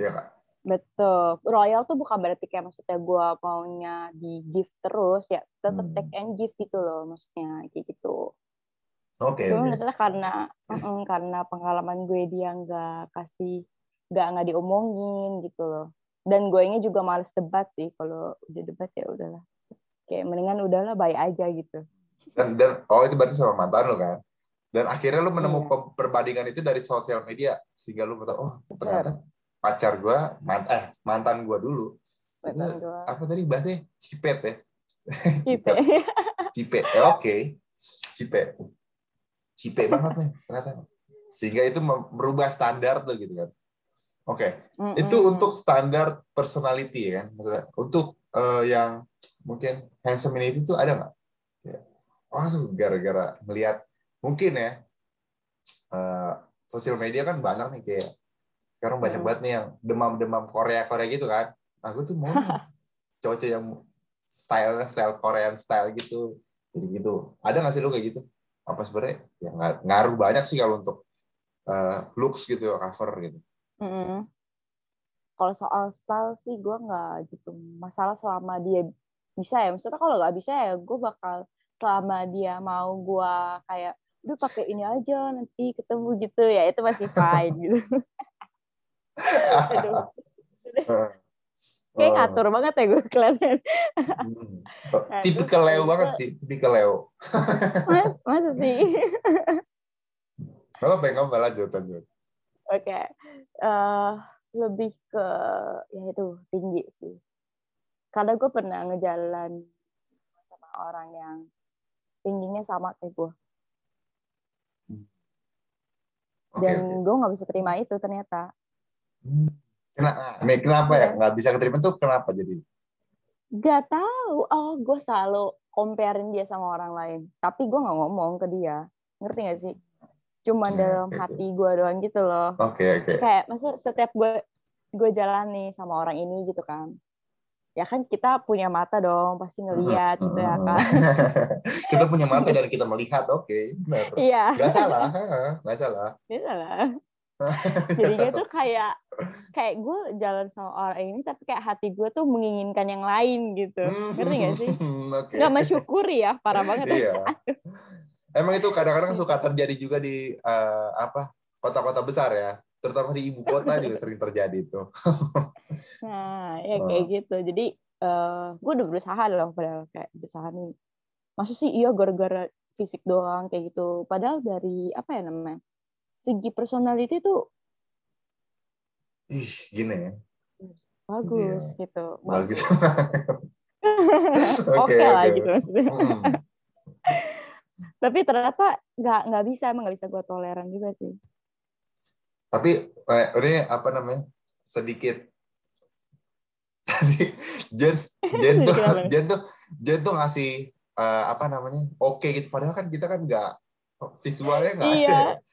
Iya kak. betul royal tuh bukan berarti kayak maksudnya gue maunya di gift terus ya tetap Hmm. take and give gitu loh maksudnya kayak gitu Oke. Cuma oke. maksudnya karena mm, karena pengalaman gue dia nggak kasih nggak nggak diomongin gitu loh. Dan gue nya juga males debat sih kalau udah debat ya udahlah. Kayak mendingan udahlah baik aja gitu. Dan, dan oh itu berarti sama mantan lo kan? Dan akhirnya lu menemukan pe- perbandingan itu dari sosial media sehingga lu tahu oh ternyata pacar gua mantan eh mantan gua dulu Mantan gue apa tadi bahasnya cipet ya cipe. [LAUGHS] cipet Ya, oke cipet cipet banget nih ternyata sehingga itu merubah standar tuh gitu kan oke itu Mm-mm. untuk standar personality ya kan Maksudnya, untuk eh, yang mungkin handsome ini itu ada nggak ya. oh gara-gara melihat mungkin ya eh, sosial media kan banyak nih kayak sekarang banyak Mm. banget nih yang demam-demam Korea Korea gitu kan nah gue tuh mau [LAUGHS] cowok-cowok yang stylenya style Korean style gitu jadi gitu ada nggak sih lu kayak gitu apa sebenarnya ya ngaruh banyak sih kalau untuk eh, looks gitu cover gitu Mm-mm. Kalau soal style sih gue nggak gitu masalah selama dia bisa ya. Maksudnya kalau nggak bisa ya gue bakal selama dia mau gue kayak udah pakai ini aja nanti ketemu gitu ya itu masih fine gitu. Aduh. Kayak Oh. ngatur banget ya gue kelihatan. Hmm. Nah, tipikal Leo banget sih, tipikal Leo. Mas, masa sih? Apa-apa, nggak apa lanjut, lanjut. Oke. Eh, lebih ke ya itu tinggi sih. Karena gue pernah ngejalan sama orang yang tingginya sama kayak gue. Oke, Dan oke. gue nggak bisa terima itu ternyata. Hmm. Kenapa? Kenapa ya? Nggak bisa keterima tuh kenapa jadi? Gak tahu. Oh, gue selalu comparein dia sama orang lain. Tapi gue nggak ngomong ke dia. Ngerti gak sih? Cuman Hmm, dalam oke, oke. hati gue doang gitu loh. Oke, oke. Kayak maksud setiap gue gue jalan nih sama orang ini gitu kan. Ya kan kita punya mata dong, pasti ngeliat gitu ya kan. [LAUGHS] kita punya mata dan kita melihat, oke. benar. Iya, Nggak salah, nggak salah. bisa lah. [LAUGHS] Jadinya tuh kayak kayak gue jalan sama orang ini tapi kayak hati gue tuh menginginkan yang lain gitu. Ngerti gak sih? Hmm, [LAUGHS] Oke. Gak mensyukuri ya, parah banget. Iya. Emang itu kadang-kadang suka terjadi juga di eh, apa kota-kota besar ya, terutama di ibu kota juga sering terjadi itu. [LAUGHS] Nah, ya kayak gitu. Jadi eh gue udah berusaha loh padahal kayak berusaha nih. Maksud sih iya gara-gara fisik doang kayak gitu padahal dari apa ya namanya segi personality tuh ih gini ya bagus Iya. gitu bagus [LAUGHS] oke [LAUGHS] Oke, lah oke. gitu maksudnya Hmm. Tapi ternyata nggak nggak bisa emang nggak bisa gue toleran juga sih. Tapi eh, ini apa namanya? Sedikit. [LAUGHS] Tadi Jen Jen [LAUGHS] tuh? Jen tuh Jen tuh ngasih eh, apa namanya? Oke gitu. Padahal kan kita kan nggak visualnya nggak Iya. ada. [LAUGHS]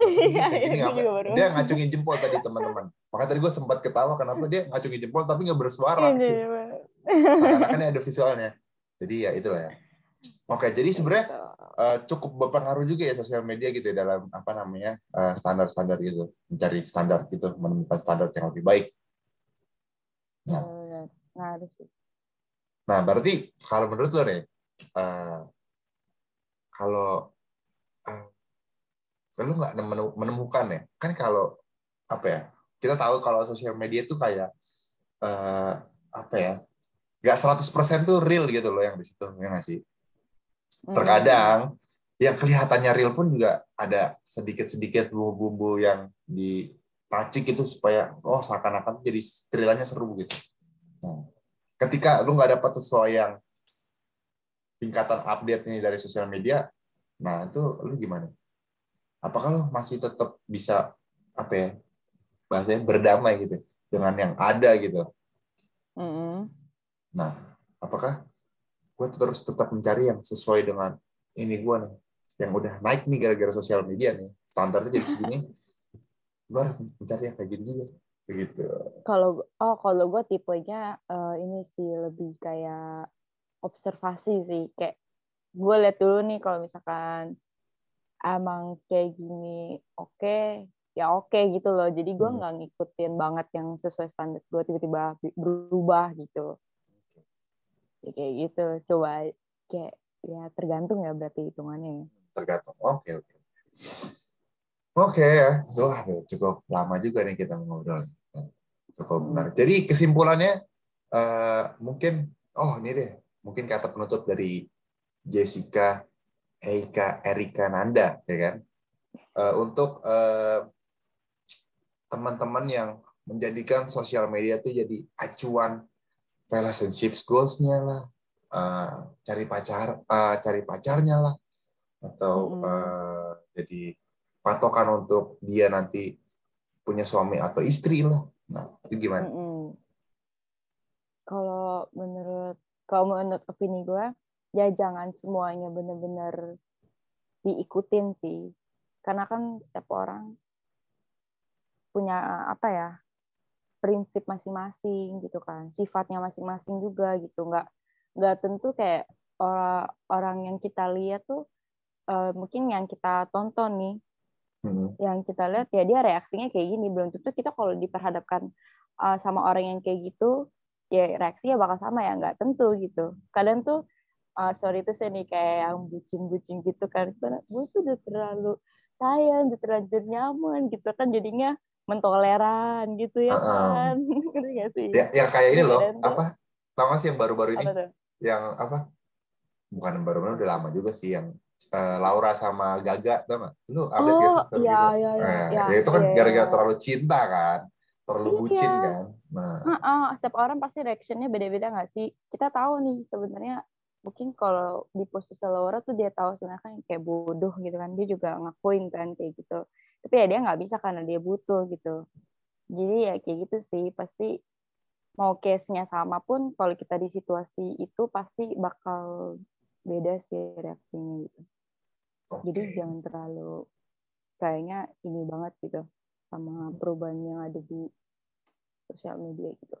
Iya, gini iya, apa? dia ngacungin jempol tadi teman-teman. Makanya tadi gue sempat ketawa kenapa dia ngacungin jempol tapi nggak bersuara. Iya, iya, iya. seakan-akan ada visualnya. Jadi ya itulah ya. Oke jadi sebenarnya Eh, cukup berpengaruh juga ya sosial media gitu ya dalam apa namanya eh, standar-standar gitu mencari standar gitu menemukan standar yang lebih baik Nah. Ngaruh sih. nah berarti kalau menurut lo nih eh, kalau eh, lo nggak menemu- menemukan ya kan kalau apa ya kita tahu kalau sosial media tuh kayak eh, apa ya nggak 100% tuh real gitu loh yang di situ ya nggak sih. Terkadang yang kelihatannya real pun juga ada sedikit-sedikit bumbu-bumbu yang diracik itu supaya oh seakan-akan jadi trilannya seru gitu. Nah, ketika lu nggak dapat sesuai yang tingkatan update nih dari sosial media, nah itu lu gimana? Apakah lu masih tetap bisa apa ya bahasanya berdamai gitu dengan yang ada gitu? Mm-mm. Nah, apakah gue terus tetap mencari yang sesuai dengan ini gue nih, yang udah naik nih gara-gara sosial media nih, standarnya jadi segini, gue mencari yang kayak gitu juga, begitu. Kalau oh kalau gue tipenya eh, ini sih lebih kayak observasi sih kayak gue lihat dulu nih kalau misalkan emang kayak gini oke ya oke gitu loh jadi gue Hmm. nggak ngikutin banget yang sesuai standar gue tiba-tiba berubah gitu ya, kayak gitu coba kayak ya tergantung ya berarti hitungannya ya. Tergantung. Oke, oke. Oke ya, wah cukup lama juga nih kita ngobrol. Cukup Hmm. menarik. Jadi kesimpulannya eh, mungkin, oh ini deh, mungkin kata penutup dari Jessica, Eika, Erika Nanda, ya kan? Eh, untuk eh, teman-teman yang menjadikan sosial media itu jadi acuan relationship goals-nya lah, eh, cari pacar, eh, cari pacarnya lah, atau Mm-mm. eh, jadi patokan untuk dia nanti punya suami atau istri lah. Nah, itu gimana? Mm-mm. Kalau menurut kalau menurut opini gue, ya jangan semuanya benar-benar diikutin sih. Karena kan setiap orang punya apa ya prinsip masing-masing gitu kan, sifatnya masing-masing juga gitu. Nggak nggak tentu kayak orang orang yang kita lihat tuh eh, mungkin yang kita tonton nih Hmm. yang kita lihat ya dia reaksinya kayak gini belum tentu kita kalau diperhadapkan uh, sama orang yang kayak gitu ya reaksinya bakal sama ya nggak tentu gitu kadang tuh uh, sorry itu saya nih kayak yang bucin-bucin gitu kan gue tuh udah terlalu sayang udah terlanjur nyaman gitu kan jadinya mentoleran gitu ya Uh-uh. kan [LAUGHS] ngerti nggak sih Ya, yang kayak ini loh, apa? Tahu nggak sih yang baru-baru ini? apa Yang apa? Bukan yang baru-baru, udah lama juga sih yang eh, Laura sama Gaga, tau nggak? Lu update oh story iya gitu? iya Nah, iya, ya itu kan iya, gara-gara iya. terlalu cinta kan, terlalu Iya. bucin kan. Nah, Heeh, setiap orang pasti reactionnya beda-beda nggak sih? Kita tahu nih sebenarnya mungkin kalau di posisi Laura tuh dia tahu sebenarnya kan kayak bodoh gitu kan dia juga ngakuin kan kayak gitu. Tapi ya dia nggak bisa karena dia butuh gitu. Jadi ya kayak gitu sih pasti mau case-nya sama pun kalau kita di situasi itu pasti bakal beda sih reaksinya gitu. oke. Jadi jangan terlalu kayaknya ini banget gitu sama perubahan yang ada di sosial media gitu.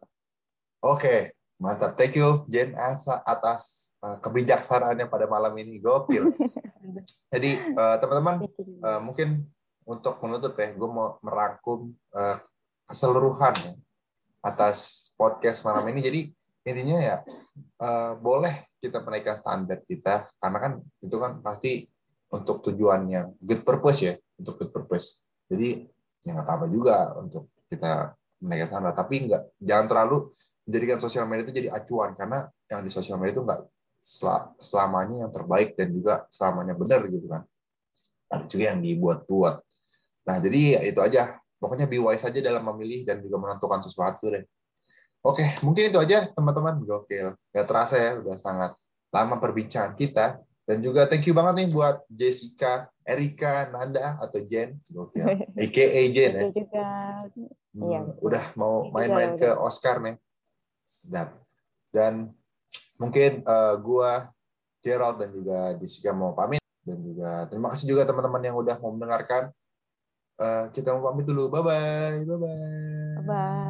Oke, mantap. Thank you Jen Asa atas eh, kebijaksanaannya pada malam ini. Gokil. [LAUGHS] Jadi eh, teman-teman eh, mungkin untuk menutup ya, gue mau merangkum eh, keseluruhan ya, atas podcast malam ini. Jadi intinya ya eh, boleh kita menaikkan standar kita karena kan itu kan pasti untuk tujuan yang good purpose ya, untuk good purpose. Jadi ya nggak apa-apa juga untuk kita menaikkan standar, tapi nggak jangan terlalu menjadikan sosial media itu jadi acuan karena yang di sosial media itu nggak selamanya yang terbaik dan juga selamanya benar gitu kan ada juga yang dibuat-buat nah jadi ya itu aja pokoknya be wise saja dalam memilih dan juga menentukan sesuatu deh oke mungkin itu aja teman-teman gokil nggak terasa ya udah sangat lama perbincangan kita dan juga thank you banget nih buat Jessica, Erika, Nanda atau Jen, gokil, [LAUGHS] AKA Jen ya. Juga. Hmm, iya. Udah mau main-main ke Oscar nih, sedap. Dan mungkin uh, gua Gerald dan juga Jessica mau pamit dan juga terima kasih juga teman-teman yang udah mau mendengarkan. Uh, kita mau pamit dulu. Bye bye. Bye bye. Bye bye.